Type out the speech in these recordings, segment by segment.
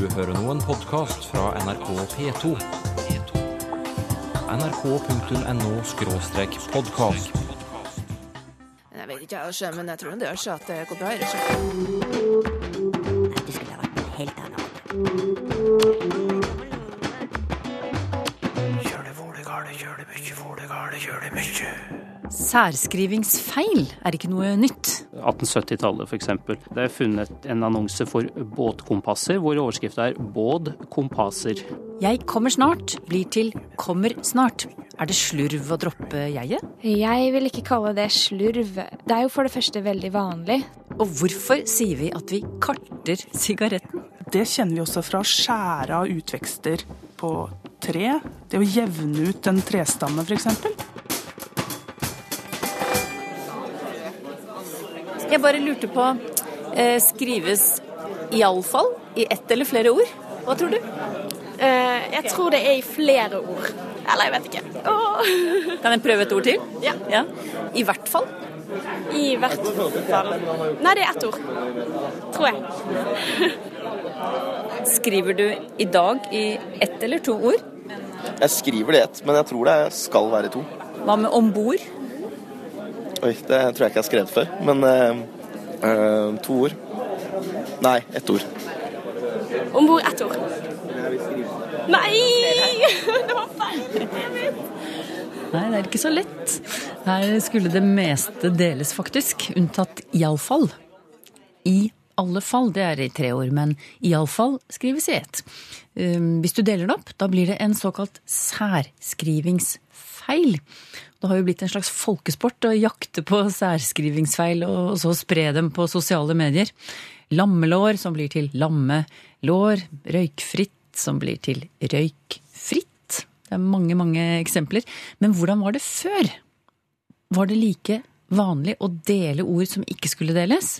Du hører nå en podkast fra NRK P2. nrk.no-podkast. Jeg vet ikke, jeg, men jeg tror det gjør seg at det går bra. Nei, Du skulle ha vært en helt annen mye. Særskrivingsfeil er ikke noe nytt. 1870-tallet f.eks. Det er funnet en annonse for båtkompasser, hvor overskriften er 'Båd kompasser'. Jeg kommer snart blir til kommer snart. Er det slurv å droppe jeget? Jeg vil ikke kalle det slurv. Det er jo for det første veldig vanlig. Og hvorfor sier vi at vi karter sigaretten? Det kjenner vi også fra å skjære av utvekster på tre. Det å jevne ut en trestamme, f.eks. Jeg bare lurte på eh, Skrives iallfall i ett eller flere ord? Hva tror du? Eh, jeg tror det er i flere ord. Eller jeg vet ikke. Åh. Kan jeg prøve et ord til? Ja. I hvert fall. I hvert fall. Nei, det er ett ord. Tror jeg. Skriver du i dag i ett eller to ord? Jeg skriver det i ett, men jeg tror det skal være to. Hva med om bord? Oi, det tror jeg ikke jeg har skrevet før, men eh, eh, to ord. Nei, ett ord. Om bord ett ord. Nei! Det var feil. Nei, det er ikke så lett. Her skulle det meste deles, faktisk. Unntatt iallfall. I alle fall, det er i tre ord, men iallfall skrives i ett. Um, Hvis du deler det opp, da blir det en såkalt særskrivingsfeil. Det har jo blitt en slags folkesport å jakte på særskrivingsfeil og så spre dem på sosiale medier. Lammelår som blir til lammelår. Røykfritt som blir til røykfritt. Det er mange, mange eksempler. Men hvordan var det før? Var det like vanlig å dele ord som ikke skulle deles?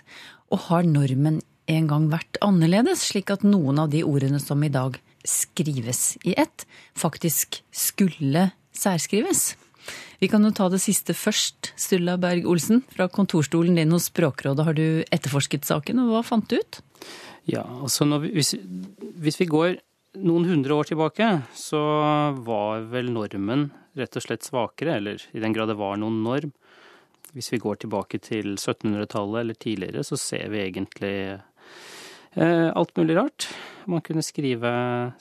Og har normen en gang vært annerledes, slik at noen av de ordene som i dag skrives i ett, faktisk skulle særskrives? Vi kan jo ta det siste først. Sturla Berg Olsen, fra kontorstolen din hos Språkrådet har du etterforsket saken, og hva fant du ut? Ja, altså vi, hvis, hvis vi går noen hundre år tilbake, så var vel normen rett og slett svakere, eller i den grad det var noen norm. Hvis vi går tilbake til 1700-tallet eller tidligere, så ser vi egentlig eh, alt mulig rart. Man kunne skrive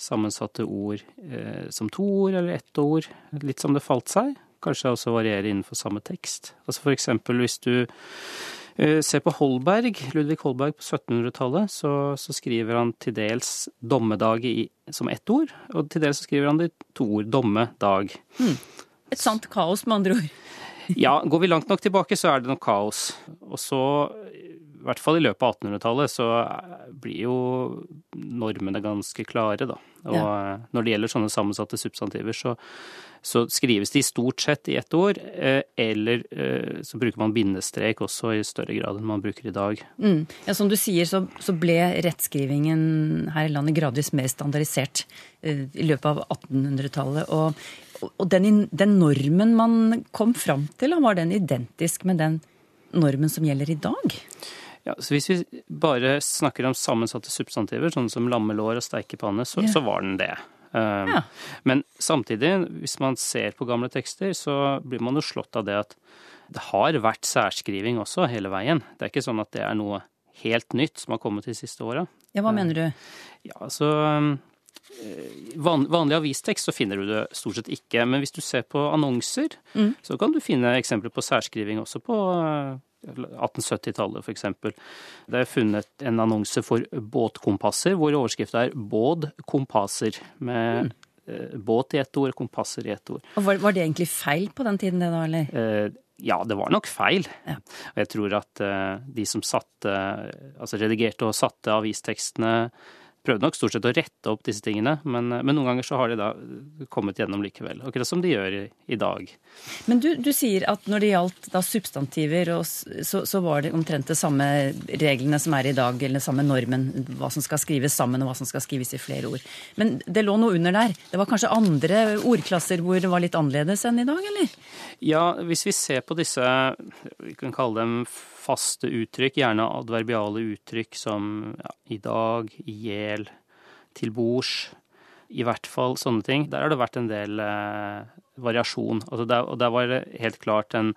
sammensatte ord eh, som to ord eller ett ord, litt som det falt seg. Kanskje også variere innenfor samme tekst. Altså for eksempel hvis du eh, ser på Holberg, Ludvig Holberg på 1700-tallet, så, så, skriver han til dels dommedag i, som ett ord, og til dels så skriver han det i to ord, dommedag. Hmm. Et sant kaos, med andre ord. Ja, går vi langt nok tilbake, så er det nok kaos. Og så, i hvert fall i løpet av 1800-tallet, så blir jo normene ganske klare, da. Og ja. når det gjelder sånne sammensatte substantiver, så, så skrives de stort sett i ett ord, eller så bruker man bindestrek også i større grad enn man bruker i dag. Mm. Ja, Som du sier, så, så, ble rettskrivingen her i landet gradvis mer standardisert i løpet av 1800-tallet. Og og den, den, normen man kom fram til, var den identisk med den normen som gjelder i dag? Ja, så Hvis vi bare snakker om sammensatte substantiver, sånn som lammelår og steikepanne, så, ja. så var den det. Um, ja. Men samtidig, hvis man ser på gamle tekster, så blir man jo slått av det at det har vært særskriving også hele veien. Det er ikke sånn at det er noe helt nytt som har kommet de siste åra. Ja, hva mener du? Ja, altså Vanlig avistekst så finner du det stort sett ikke, men hvis du ser på annonser, mm. så kan du finne eksempler på særskriving også på 1870-tallet f.eks. Det er funnet en annonse for båtkompasser hvor overskriften er 'Båd kompasser', med mm. båt i ett ord, kompasser i ett ord. Og var, var, det egentlig feil på den tiden, det da, eller? Eh, ja, det var nok feil. Ja. Og jeg tror at eh, de som satte, altså redigerte og satte avistekstene prøvde nok stort sett å rette opp disse tingene, men, men, noen ganger så har de da kommet gjennom likevel. Akkurat som de gjør i, i dag. Men du, du, sier at når det gjaldt da substantiver, så, så, var det omtrent det samme reglene som er i dag, eller samme normen, hva som skal skrives sammen og hva som skal skrives i flere ord. Men det lå noe under der. Det var kanskje andre ordklasser hvor det var litt annerledes enn i dag, eller? Ja, hvis vi ser på disse, vi kan kalle dem faste uttrykk, gjerne adverbiale uttrykk som ja, i dag, i hjel, til bords. I hvert fall sånne ting. Der har det vært en del eh, variasjon. Altså der, og der var det helt klart en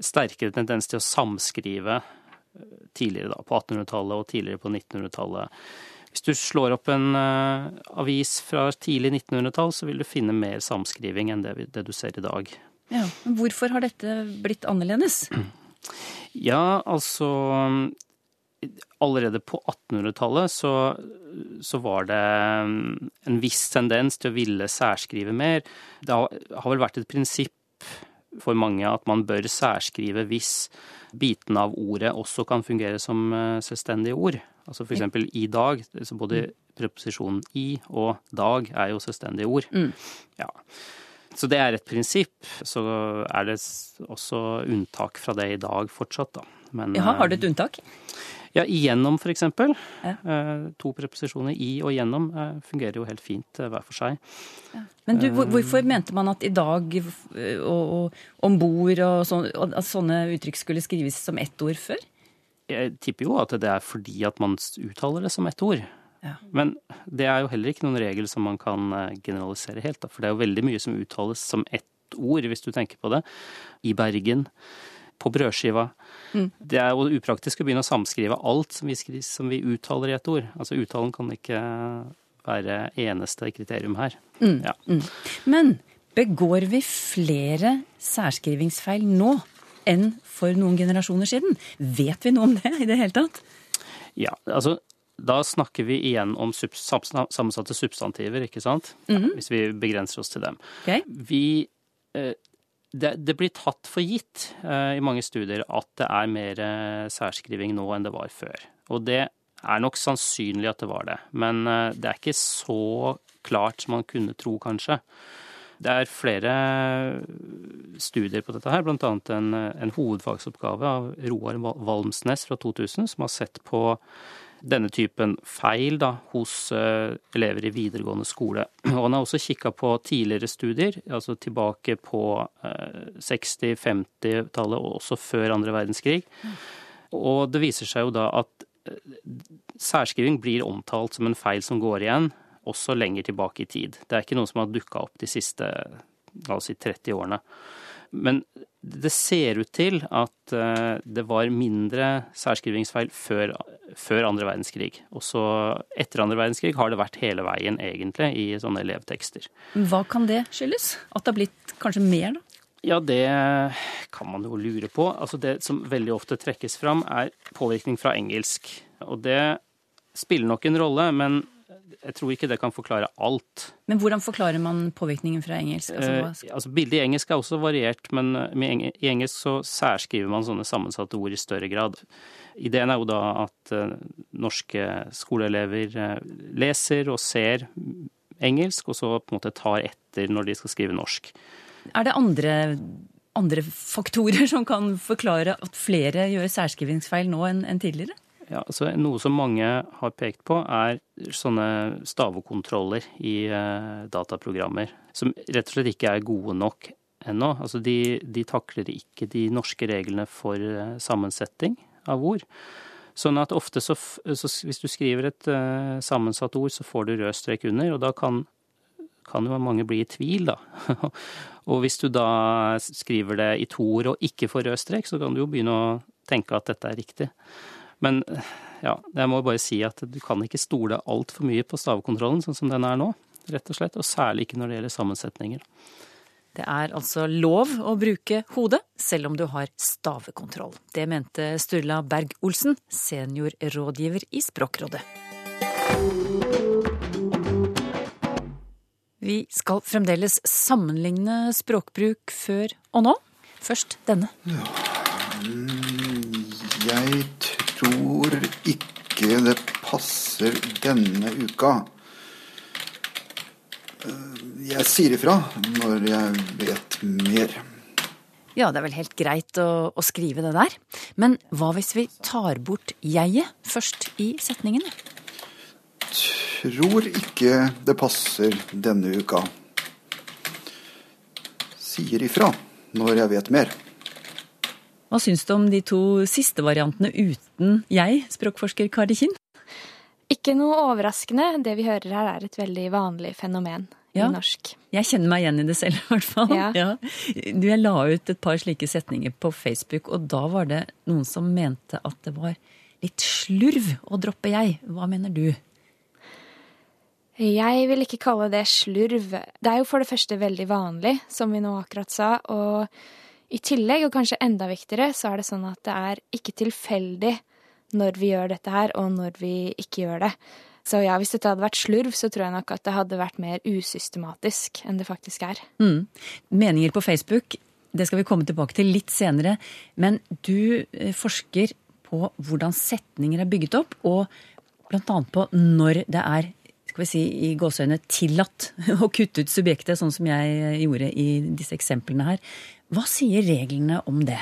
sterkere tendens til å samskrive eh, tidligere, da, på 1800-tallet og tidligere på 1900-tallet. Hvis du slår opp en uh, avis fra tidlig 1900-tall, så vil du finne mer samskriving enn det, det du ser i dag. Ja, men Hvorfor har dette blitt annerledes? Ja, altså Allerede på 1800-tallet så, så, var det mm, en viss tendens til å ville særskrive mer. Det har, har vel vært et prinsipp for mange at man bør særskrive hvis bitene av ordet også kan fungere som eh, selvstendige ord. Altså eksempel i dag. Så både preposisjonen i og dag er jo selvstendige ord. Mm. Ja. Så det er et prinsipp. Så er det også unntak fra det i dag fortsatt, da. Men, Jaha, har du et unntak? Ja, igjennom for eksempel. Ja. Eh, to preposisjoner i og gjennom eh, fungerer jo helt fint hver for seg. Ja. Men du, hvorfor mente man at i dag og, og om bord og, og at sånne uttrykk skulle skrives som ett ord før? Jeg tipper jo at det er fordi at man uttaler det som ett ord. Ja. Men det er jo heller ikke noen regel som man kan eh, generalisere helt. Da. For det er jo veldig mye som uttales som ett ord, hvis du tenker på det. I Bergen. På brødskiva. Mm. Det er jo upraktisk å begynne å samskrive alt som vi, skriver, som vi uttaler i ett ord. Altså uttalen kan ikke være eneste kriterium her. Mm. Ja. Mm. Men begår vi flere særskrivingsfeil nå enn for noen generasjoner siden? Vet vi noe om det i det hele tatt? Ja, altså da snakker vi igjen om sammensatte substantiver, ikke sant? Mm -hmm. ja, hvis vi begrenser oss til dem. Okay. Vi, eh, det, det, blir tatt for gitt eh, i mange studier at det er mer eh, særskriving nå enn det var før. Og det er nok sannsynlig at det var det. Men det er ikke så klart som man kunne tro, kanskje. Det er flere studier på dette her, bl.a. En, en hovedfagsoppgave av Roar Valmsnes fra 2000, som har sett på denne typen feil da, hos uh, elever i videregående skole. Og han har også kikka på tidligere studier, altså tilbake på uh, 60-50-tallet og også før andre verdenskrig. Og det viser seg jo da at uh, særskriving blir omtalt som en feil som går igjen, også lenger tilbake i tid. Det er ikke noe som har dukka opp de siste la oss si 30 årene. Men det ser ut til at eh, det var mindre særskrivingsfeil før, før andre verdenskrig. Også etter andre verdenskrig har det vært hele veien, egentlig, i sånne elevtekster. Hva kan det skyldes? At det har blitt kanskje mer, da? Ja, det kan man jo lure på. Altså det som veldig ofte trekkes fram, er påvirkning fra engelsk. Og det spiller nok en rolle, men jeg tror ikke det kan forklare alt. Men hvordan forklarer man påvirkningen fra engelsk? Altså, eh, altså Bildet i engelsk er også variert, men eng i engelsk så særskriver man sånne sammensatte ord i større grad. Ideen er jo da at eh, norske skoleelever eh, leser og ser engelsk, og så på en måte tar etter når de skal skrive norsk. Er det andre, andre faktorer som kan forklare at flere gjør særskrivingsfeil nå enn, enn tidligere? Ja, altså Noe som mange har pekt på, er sånne stavekontroller i eh, dataprogrammer. Som rett og slett ikke er gode nok ennå. Altså de, de takler ikke de norske reglene for eh, sammensetting av ord. Sånn at ofte så, så hvis du skriver et uh, sammensatt ord, så får du rød strek under, og da kan, kan jo mange bli i tvil, da. og hvis du da skriver det i to ord og ikke får rød strek, så kan du jo begynne å tenke at dette er riktig. Men ja, jeg må bare si at du kan ikke stole altfor mye på stavekontrollen sånn som den er nå, rett og slett. Og særlig ikke når det gjelder sammensetninger. Det er altså lov å bruke hodet, selv om du har stavekontroll. Det mente Sturla Berg-Olsen, seniorrådgiver i Språkrådet. Vi skal fremdeles sammenligne språkbruk før og nå. Først denne. Ja. Jeg tror ikke det passer denne uka. Jeg sier ifra når jeg vet mer. Ja, det er vel helt greit å, å, skrive det der. Men hva hvis vi tar bort jeget først i setningen? Tror ikke det passer denne uka. Sier ifra når jeg vet mer. Hva syns du om de to siste variantene uten jeg, språkforsker Kari Kinn? Ikke noe overraskende. Det vi hører her, er et veldig vanlig fenomen Ja. i norsk. Jeg kjenner meg igjen i det selv, i hvert fall. Ja. Du, jeg la ut et par slike setninger på Facebook, og da var det noen som mente at det var litt slurv å droppe jeg. Hva mener du? Jeg vil ikke kalle det slurv. Det er jo for det første veldig vanlig, som vi nå akkurat sa. Og i tillegg, og kanskje enda viktigere, så er det sånn at det er ikke tilfeldig når vi gjør dette her, og når vi ikke gjør det. Så ja, hvis dette hadde vært slurv, så tror jeg nok at det hadde vært mer usystematisk enn det faktisk er. Mm. Meninger på Facebook, det skal vi komme tilbake til litt senere. Men du eh, forsker på hvordan setninger er bygget opp, og annet på når det er skal vi si, i gåseøyne tillatt å kutte ut subjektet, sånn som jeg gjorde i disse eksemplene her. Hva sier reglene om det?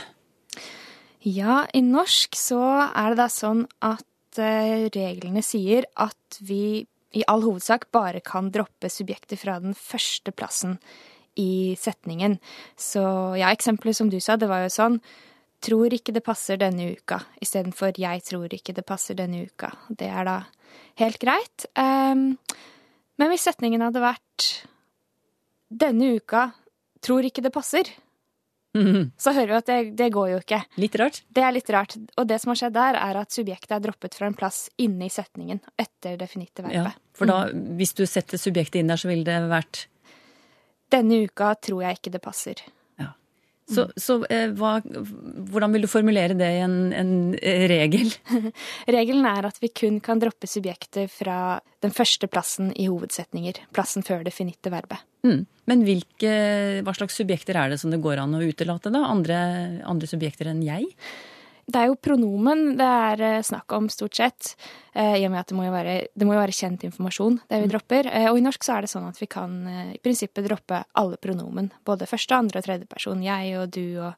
Ja, i norsk så er det da sånn at eh, reglene sier at vi i all hovedsak bare kan droppe subjektet fra den første plassen i setningen. Så ja, eksempelet som du sa, det var jo sånn Tror ikke det passer denne uka, istedenfor jeg tror ikke det passer denne uka. Det er da helt greit. Um, men hvis setningen hadde vært denne uka tror ikke det passer, så hører vi at det, det går jo ikke. Litt rart? Det er litt rart. Og det som har skjedd der, er at subjektet er droppet fra en plass inne i setningen etter det verbet. Ja, for da, hvis du setter subjektet inn der, så ville det vært Denne uka tror jeg ikke det passer. Så, så eh, hva, hvordan vil du formulere det i en, en eh, regel? Regelen er at vi kun kan droppe subjektet fra den første plassen i hovedsetninger. Plassen før det finitte verbet. Mm. Men hvilke, hva slags subjekter er det som det går an å utelate, da? Andre, andre subjekter enn jeg? Det er jo pronomen det er eh, snakk om, stort sett. eh, I og med at det må jo være, det må jo være kjent informasjon, det vi dropper. Eh, Og i norsk så er det sånn at vi kan i prinsippet droppe alle pronomen. Både første, andre og tredje person. Jeg og du og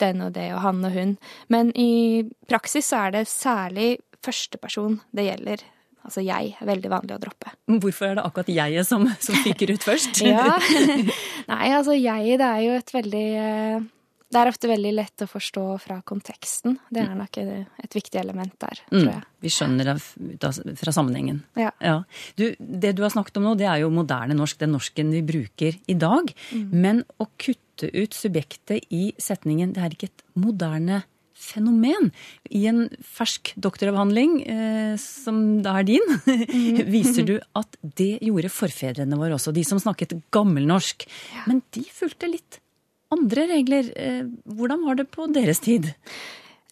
den og det og han og hun. Men i praksis så er det særlig første person det gjelder. Altså jeg er veldig vanlig å droppe. Hvorfor er det akkurat jeget som, som fyker ut først? Ja. Nei, altså jeg, det er jo et veldig Det er ofte veldig lett å forstå fra konteksten. Det er nok et, viktig element der, tror Mm, jeg. vi skjønner det fra sammenhengen. Ja. Du, det du har snakket om nå, det er jo moderne norsk, den norsken vi bruker i dag. Men å kutte ut subjektet i setningen, det er ikke et moderne fenomen. I en fersk doktoravhandling, eh, som da er din, viser du at det gjorde forfedrene våre også, de som snakket gammelnorsk. Men de fulgte litt andre regler. Eh, Hvordan var det på deres tid?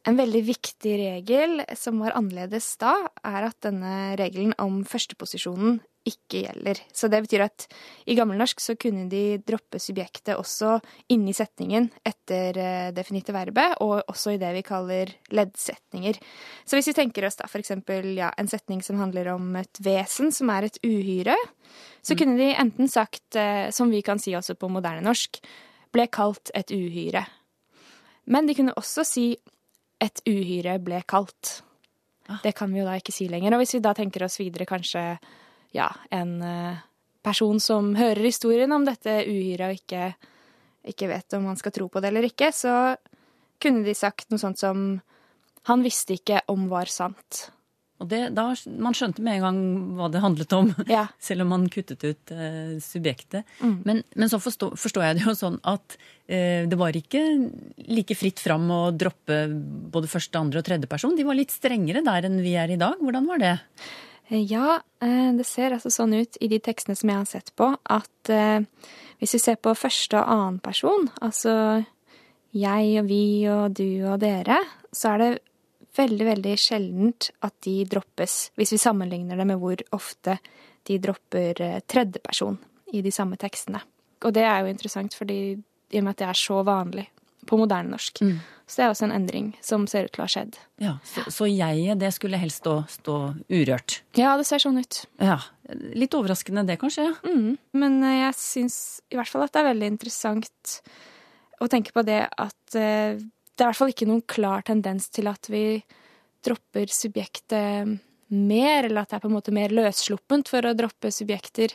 En veldig viktig regel som var annerledes da, er at denne regelen om førsteposisjonen ikke gjelder. Så det betyr at i gammelnorsk så kunne de droppe subjektet også inni setningen etter eh, det finite verbet, og også i det vi kaller leddsetninger. Så hvis vi tenker oss da for eksempel ja, en setning som handler om et vesen som er et uhyre, så kunne de enten sagt, eh, som vi kan si også på moderne norsk, ble kalt et uhyre. Men de kunne også si et uhyre ble kalt. Det kan vi jo da ikke si lenger. Og hvis vi da tenker oss videre kanskje ja, en eh, person som hører historien om dette uhyret og ikke, ikke vet om han skal tro på det eller ikke, så kunne de sagt noe sånt som han visste ikke om var sant. Og det, da, Man skjønte med en gang hva det handlet om, Ja. selv om man kuttet ut eh, subjektet. Mm. Men, men så forstår, forstår jeg det jo sånn at eh, det var ikke like fritt fram å droppe både første, andre og tredje person. De var litt strengere der enn vi er i dag. Hvordan var det? Eh, Ja, eh, det ser altså sånn ut i de tekstene som jeg har sett på, at eh, hvis vi ser på første og annen person, altså jeg og vi og du og dere, så er det veldig, veldig sjeldent at de droppes, hvis vi sammenligner det med hvor ofte de dropper tredjeperson tredje person i de samme tekstene. Og det er jo interessant, fordi i og med at det er så vanlig på moderne norsk. Så det er også en endring som ser ut til å ha skjedd. Ja, Så, så jeget, det skulle helst stå, stå urørt. Ja, det ser sånn ut. Ja, Litt overraskende det, kanskje? Mm. Men eh, jeg syns i hvert fall at det er veldig interessant å tenke på det at eh, det er i hvert fall ikke noen klar tendens til at vi dropper subjektet mer, eller at det er på en måte mer løssluppent for å droppe subjekter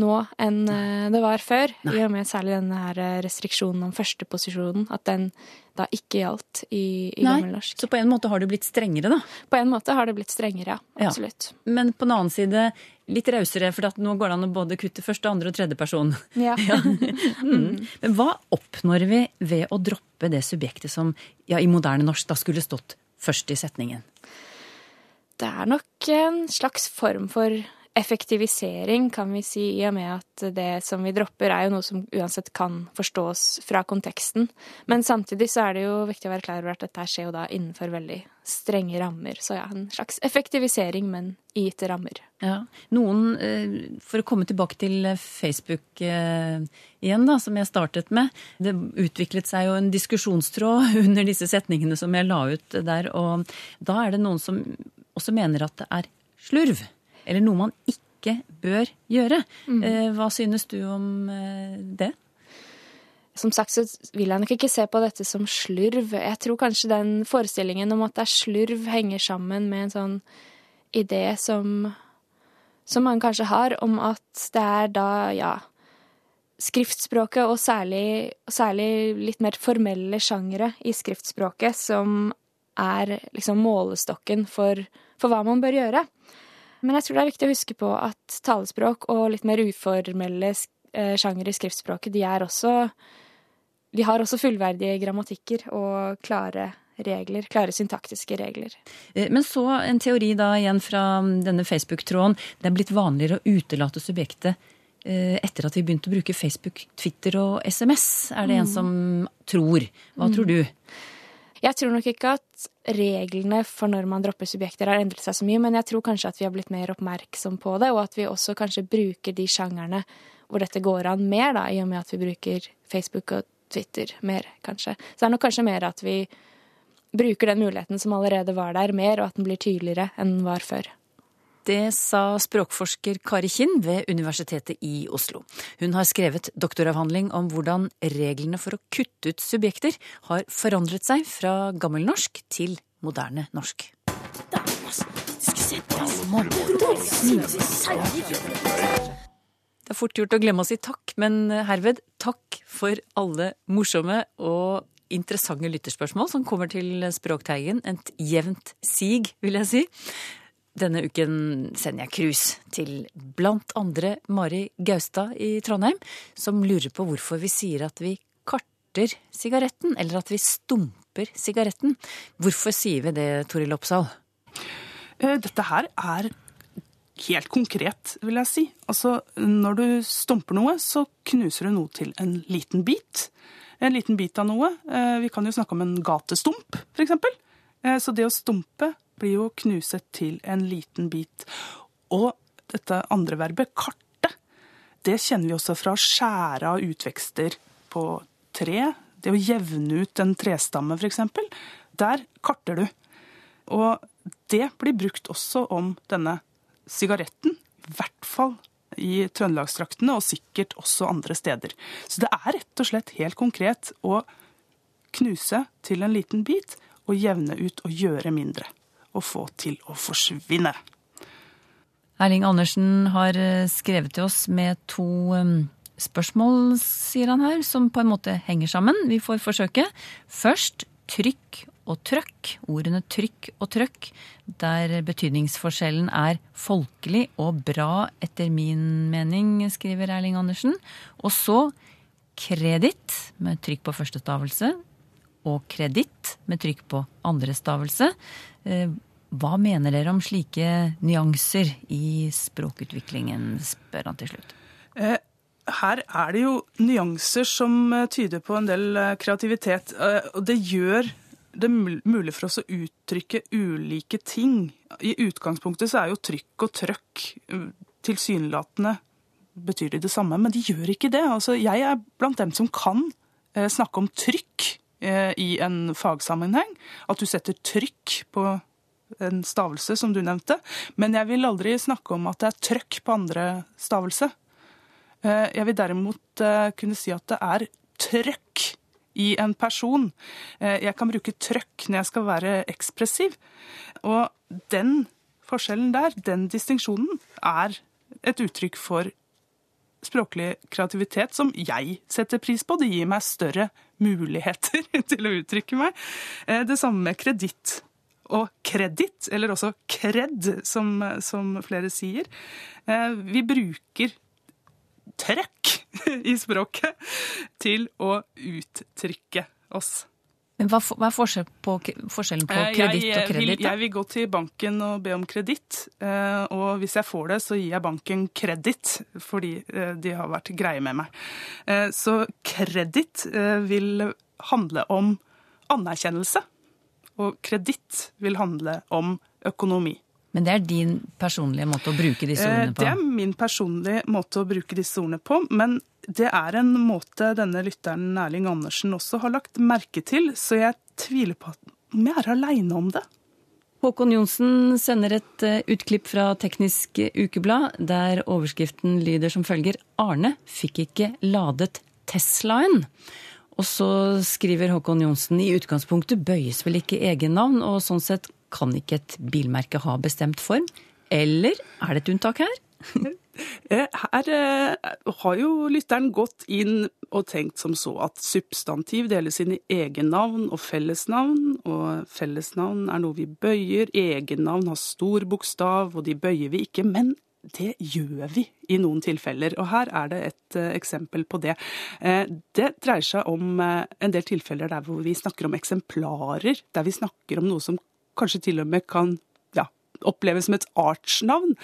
nå enn eh, det var før. I og med særlig denne her eh, restriksjonen om førsteposisjonen. At den da ikke gjaldt i, i gammelnorsk. Så på en måte har det blitt strengere, da. På en måte har det blitt strengere, ja. Ja. Absolutt. Men på den annen side litt rausere, for nå går det an å både kutte første, andre og tredje person. Ja. Mm. Men hva oppnår vi ved å droppe det subjektet som ja, i moderne norsk da skulle stått først i setningen? Det er nok en slags form for effektivisering, kan vi si, i og med at det som vi dropper, er jo noe som uansett kan forstås fra konteksten. Men samtidig så er det jo viktig å være klar over at dette skjer jo da innenfor veldig strenge rammer. Så ja, en slags effektivisering, men i gitte rammer. Ja. Noen, eh, for å komme tilbake til Facebook eh, igjen, da, som jeg startet med. Det utviklet seg jo en diskusjonstråd under disse setningene som jeg la ut der. Og da er det noen som også mener at det er slurv. Eller noe man ikke bør gjøre. Mm. Hva synes du om eh, det? Som sagt så vil jeg nok ikke se på dette som slurv. Jeg tror kanskje den forestillingen om at det er slurv, henger sammen med en sånn idé som som man kanskje har, om at det er da, ja Skriftspråket, og særlig, særlig litt mer formelle sjangere i skriftspråket, som er liksom målestokken for, for hva man bør gjøre. Men jeg tror det er viktig å huske på at talespråk og litt mer uformelle sjanger sjangere i skriftspråket, de er også De har også fullverdige grammatikker og klare regler, klare syntaktiske regler. Eh, Men så en teori da igjen fra denne Facebook-tråden. Det er blitt vanligere å utelate subjektet eh, etter at vi begynte å bruke Facebook, Twitter og SMS, er det en som tror. Hva tror du? Jeg tror nok ikke at reglene for når man dropper subjekter har endret seg så mye, men jeg tror kanskje at vi har blitt mer oppmerksom på det, og at vi også kanskje bruker de sjangerne hvor dette går an mer, da, i og med at vi bruker Facebook og Twitter mer, kanskje. Så det er nok kanskje mer at vi bruker den muligheten som allerede var der, mer, og at den blir tydeligere enn den var før. Det sa språkforsker Kari Kinn ved Universitetet i Oslo. Hun har skrevet doktoravhandling om hvordan reglene for å kutte ut subjekter har forandret seg fra gammelnorsk til moderne norsk. Det er fort gjort å glemme å si takk, men herved takk for alle morsomme og interessante lytterspørsmål som kommer til Språkteigen. Et jevnt sig, vil jeg si. Denne uken sender jeg cruise til blant andre Mari Gaustad i Trondheim, som lurer på hvorfor vi sier at vi karter sigaretten, eller at vi stumper sigaretten. Hvorfor sier vi det, Toril Oppsal? Eh, Dette her er helt konkret, vil jeg si. Altså, når du stumper noe, så knuser du noe til en liten bit. En liten bit av noe. Eh, Vi kan jo snakke om en gatestump, eksempel. Eh, Så det å stumpe blir jo knuset til en liten bit. Og dette andre verbet, karte, det kjenner vi også fra å skjære av utvekster på tre. Det å jevne ut en trestamme, eksempel. Der karter du. Og det blir brukt også om denne sigaretten, i hvert fall i Trøndelagstraktene, og sikkert også andre steder. Så det er rett og slett helt konkret å knuse til en liten bit og jevne ut og gjøre mindre. Og få til å forsvinne. Erling Andersen har eh, skrevet til oss med to eh, spørsmål, sier han her, som på en måte henger sammen. Vi får forsøke. Først trykk og trøkk. Ordene trykk og trøkk, der betydningsforskjellen er folkelig og bra etter min mening, skriver Erling Andersen. Og så kreditt med trykk på første stavelse, og kreditt med trykk på andre stavelse. Eh, Hva mener dere om slike nyanser i språkutviklingen, spør han til slutt. Eh, Her er det jo nyanser som eh, tyder på en del kreativitet. Og det gjør det mulig for oss å uttrykke ulike ting. I utgangspunktet så er jo trykk og trøkk tilsynelatende betyr de det samme, men de gjør ikke det. Altså, jeg er blant dem som kan snakke om trykk i en fagsammenheng. At du setter trykk på en stavelse, som du nevnte. Men jeg vil aldri snakke om at det er trøkk på andre stavelse. Eh, Jeg vil derimot eh, kunne si at det er trøkk i en person. Eh, Jeg kan bruke trøkk når jeg skal være ekspressiv. Og den forskjellen der, den distinksjonen, er et uttrykk for språklig kreativitet som jeg setter pris på. Det gir meg større muligheter til å uttrykke meg. Eh, Det samme med kreditt og kreditt, eller også kred, som, som flere sier. Eh, Vi bruker trøkk i språket til å uttrykke oss. Men hva, hva er forskjell på, forskjellen på Eh, kreditt og kreditt? jeg vil gå til banken og be om kreditt. eh, Og hvis jeg får det, så gir jeg banken kreditt, fordi eh, de har vært greie med meg. Så kreditt vil handle om anerkjennelse. Og kreditt vil handle om økonomi. Men det er din personlige måte å bruke disse ordene på? Det er min personlige måte å bruke disse ordene på, men det er en måte denne lytteren Erling Andersen også har lagt merke til, så jeg tviler på at- vi er aleine om det. Håkon Johnsen sender et eh, utklipp fra Teknisk Ukeblad, der overskriften lyder som følger Arne fikk ikke ladet Teslaen. Og så skriver Håkon Johnsen i utgangspunktet bøyes vel ikke egennavn, og sånn sett kan ikke et bilmerke ha bestemt form. Eller er det et unntak her? Eh, Her eh, har jo lytteren gått inn og tenkt som så at substantiv deles inn i egennavn og fellesnavn, og fellesnavn er noe vi bøyer, egennavn har stor bokstav, og de bøyer vi ikke, men det gjør vi i noen tilfeller, og her er det et eh, eksempel på det. Det dreier seg om en del tilfeller der hvor vi snakker om eksemplarer, der vi snakker om noe som kanskje til og med kan oppleves som et artsnavn.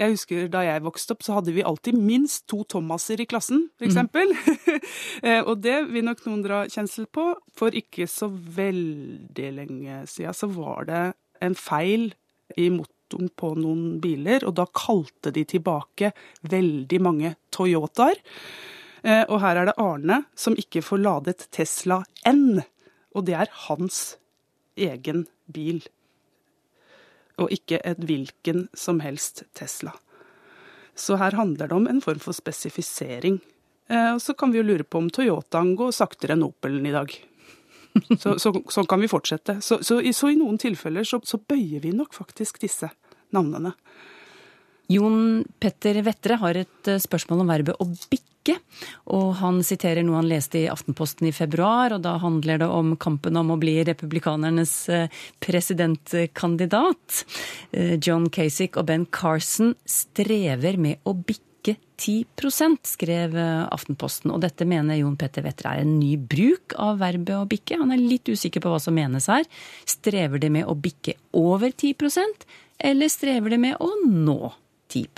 Jeg husker Da jeg vokste opp, så hadde vi alltid minst to Thomaser i klassen, f.eks. eksempel. Eh, og det vil nok noen dra kjensel på. For ikke så veldig lenge siden så var det en feil i motoren på noen biler, og da kalte de tilbake veldig mange Toyotaer. Eh, Og her er det Arne som ikke får ladet Tesla N, og det er hans egen bil og ikke et hvilken som helst Tesla. Så her handler det om en form for spesifisering. Eh, Og så kan vi jo lure på om Toyotaen går saktere enn Opelen i dag. Så, så, sånn kan vi fortsette. Så, så, i- så i noen tilfeller så, så bøyer vi nok faktisk disse navnene. Jon Petter Vettre har et eh, spørsmål om verbet å bikke. Og han siterer noe han leste i Aftenposten i februar, og da handler det om kampen om å bli republikanernes eh, presidentkandidat. Eh, John Kasich og Ben Carson strever med å bikke 10% skrev Aftenposten. Og dette mener Jon Petter Vettre er en ny bruk av verbet å bikke. Han er litt usikker på hva som menes her. Strever det med å bikke over 10% eller strever det med å nå 10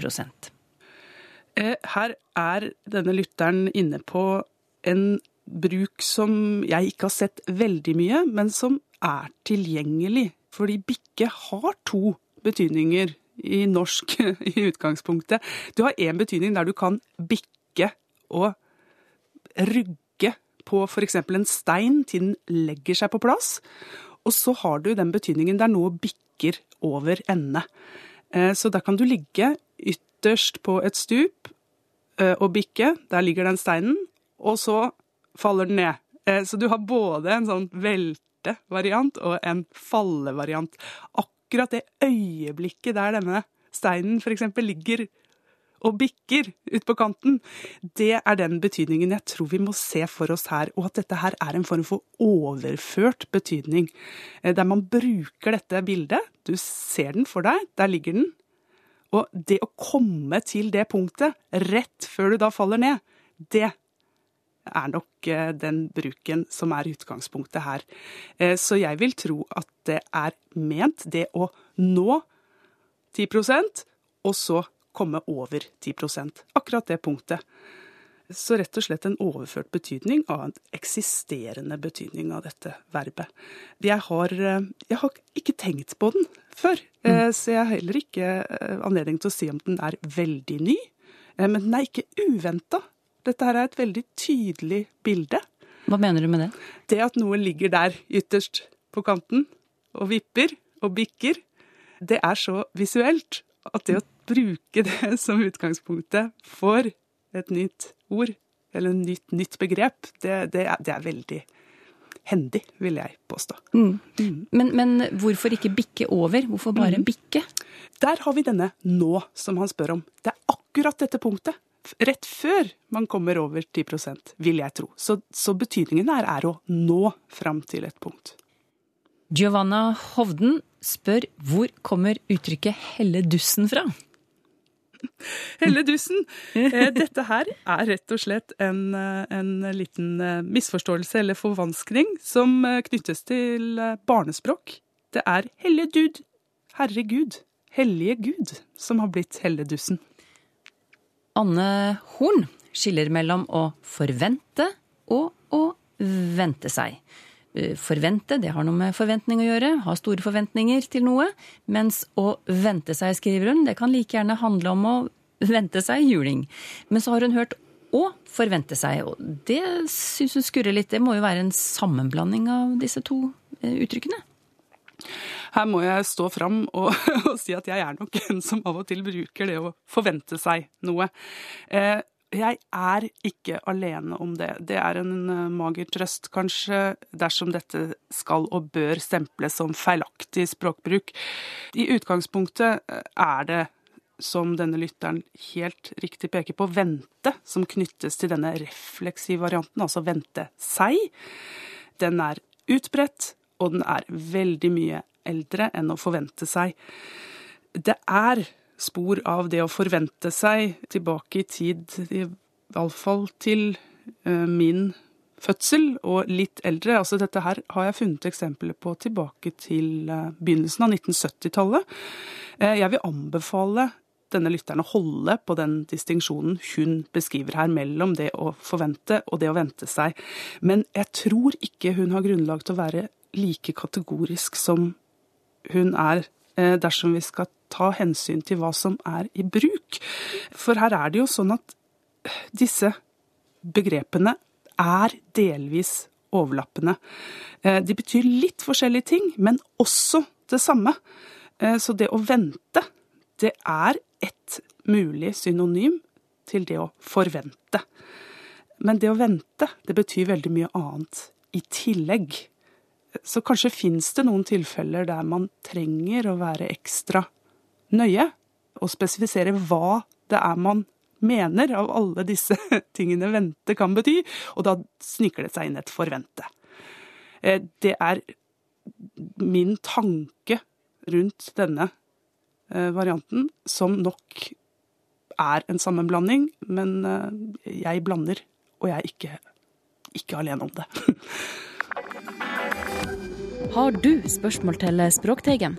Eh, Her er denne lytteren inne på en bruk som jeg ikke har sett veldig mye, men som er tilgjengelig. Fordi bikke har to betydninger i norsk i utgangspunktet. Du har én betydning der du kan bikke og rugge på f.eks. en stein til den legger seg på plass. Og så har du den betydningen der noe bikker over ende. Eh, Så da kan du ligge ytterst på et stup eh, og bikke. Der ligger den steinen, og så faller den ned. Eh, Så du har både en sånn veltevariant og en falle-variant. Akkurat det øyeblikket der denne steinen f.eks. ligger og bikker ut på kanten, det er den betydningen jeg tror vi må se for oss her. Og at dette her er en form for overført betydning. eh, Der man bruker dette bildet. Du ser den for deg, der ligger den. Og det å komme til det punktet rett før du da faller ned, det er nok eh, den bruken som er utgangspunktet her. Eh, Så jeg vil tro at det er ment det å nå 10% og så komme over 10% Akkurat det punktet. Så rett og slett en overført betydning av en eksisterende betydning av dette verbet. Jeg har, eh, jeg har ikke tenkt på den før, mm. så jeg har heller ikke eh, anledning til å si om den er veldig ny. Eh, Men den er ikke uventa. Dette her er et veldig tydelig bilde. Hva mener du med det? Det at noe ligger der ytterst på kanten og vipper og bikker, det er så visuelt at det å bruke det som utgangspunktet for et nytt ord, eller et nytt, nytt begrep, det, det, er, det er veldig hendig, vil jeg påstå. Men, men hvorfor ikke bikke over? Hvorfor bare bikke? Der har vi denne nå, som han spør om. Det er akkurat dette punktet. rett før man kommer over 10% vil jeg tro. Så, så betydningen her er å nå fram til et punkt. Giovanna Hovden spør hvor kommer uttrykket 'helle dussen' fra? Helle dussen. Eh, dette her er rett og slett en, eh, en liten eh, misforståelse eller forvanskning som knyttes til barnespråk. Det er helle dud, herregud, hellige gud, som har blitt helledussen. Anne Horn skiller mellom å forvente og å vente seg. Eh, forvente, det har noe med forventning å gjøre, ha store forventninger til noe. Mens å vente seg, skriver hun, det kan like gjerne handle om å vente seg juling. Men så har hun hørt å forvente seg, og det syns hun skurrer litt. Det må jo være en sammenblanding av disse to eh, uttrykkene? Her må jeg stå fram og, og, si at jeg er nok en som av og til bruker det å forvente seg noe. Eh, jeg er ikke alene om det. Det er en eh, mager trøst, kanskje, dersom dette skal og bør stemples som feilaktig språkbruk. I utgangspunktet eh, er det, som denne lytteren helt riktig peker på, vente som knyttes til denne refleksive varianten, altså vente seg. Den er utbredt, og den er veldig mye eldre enn å forvente seg. Det er spor av det å forvente seg tilbake i tid, iallfall til uh, min fødsel og litt eldre. Altså dette her har jeg funnet eksempler på tilbake til uh, begynnelsen av 1970-tallet. Uh, eh, jeg vil anbefale denne lytteren å holde på den distinksjonen hun beskriver her mellom det å forvente og det å vente seg. Men jeg tror ikke hun har grunnlag til å være like kategorisk som hun er Eh, dersom vi skal ta hensyn til hva som er i bruk. For her er det jo sånn at disse begrepene er delvis overlappende. Eh, de betyr litt forskjellige ting, men også det samme. Eh, så det å vente, det er et mulig synonym til det å forvente. Men det å vente, det betyr veldig mye annet i tillegg. Så kanskje fins det noen tilfeller der man trenger å være ekstra nøye og spesifisere hva det er man mener av alle disse tingene vente kan bety, og da sniker det seg inn et forvente. Eh, det er min tanke rundt denne eh, varianten, som nok er en sammenblanding, men eh, jeg blander, og jeg er ikke, ikke alene om det. Har du spørsmål til Språkteigen?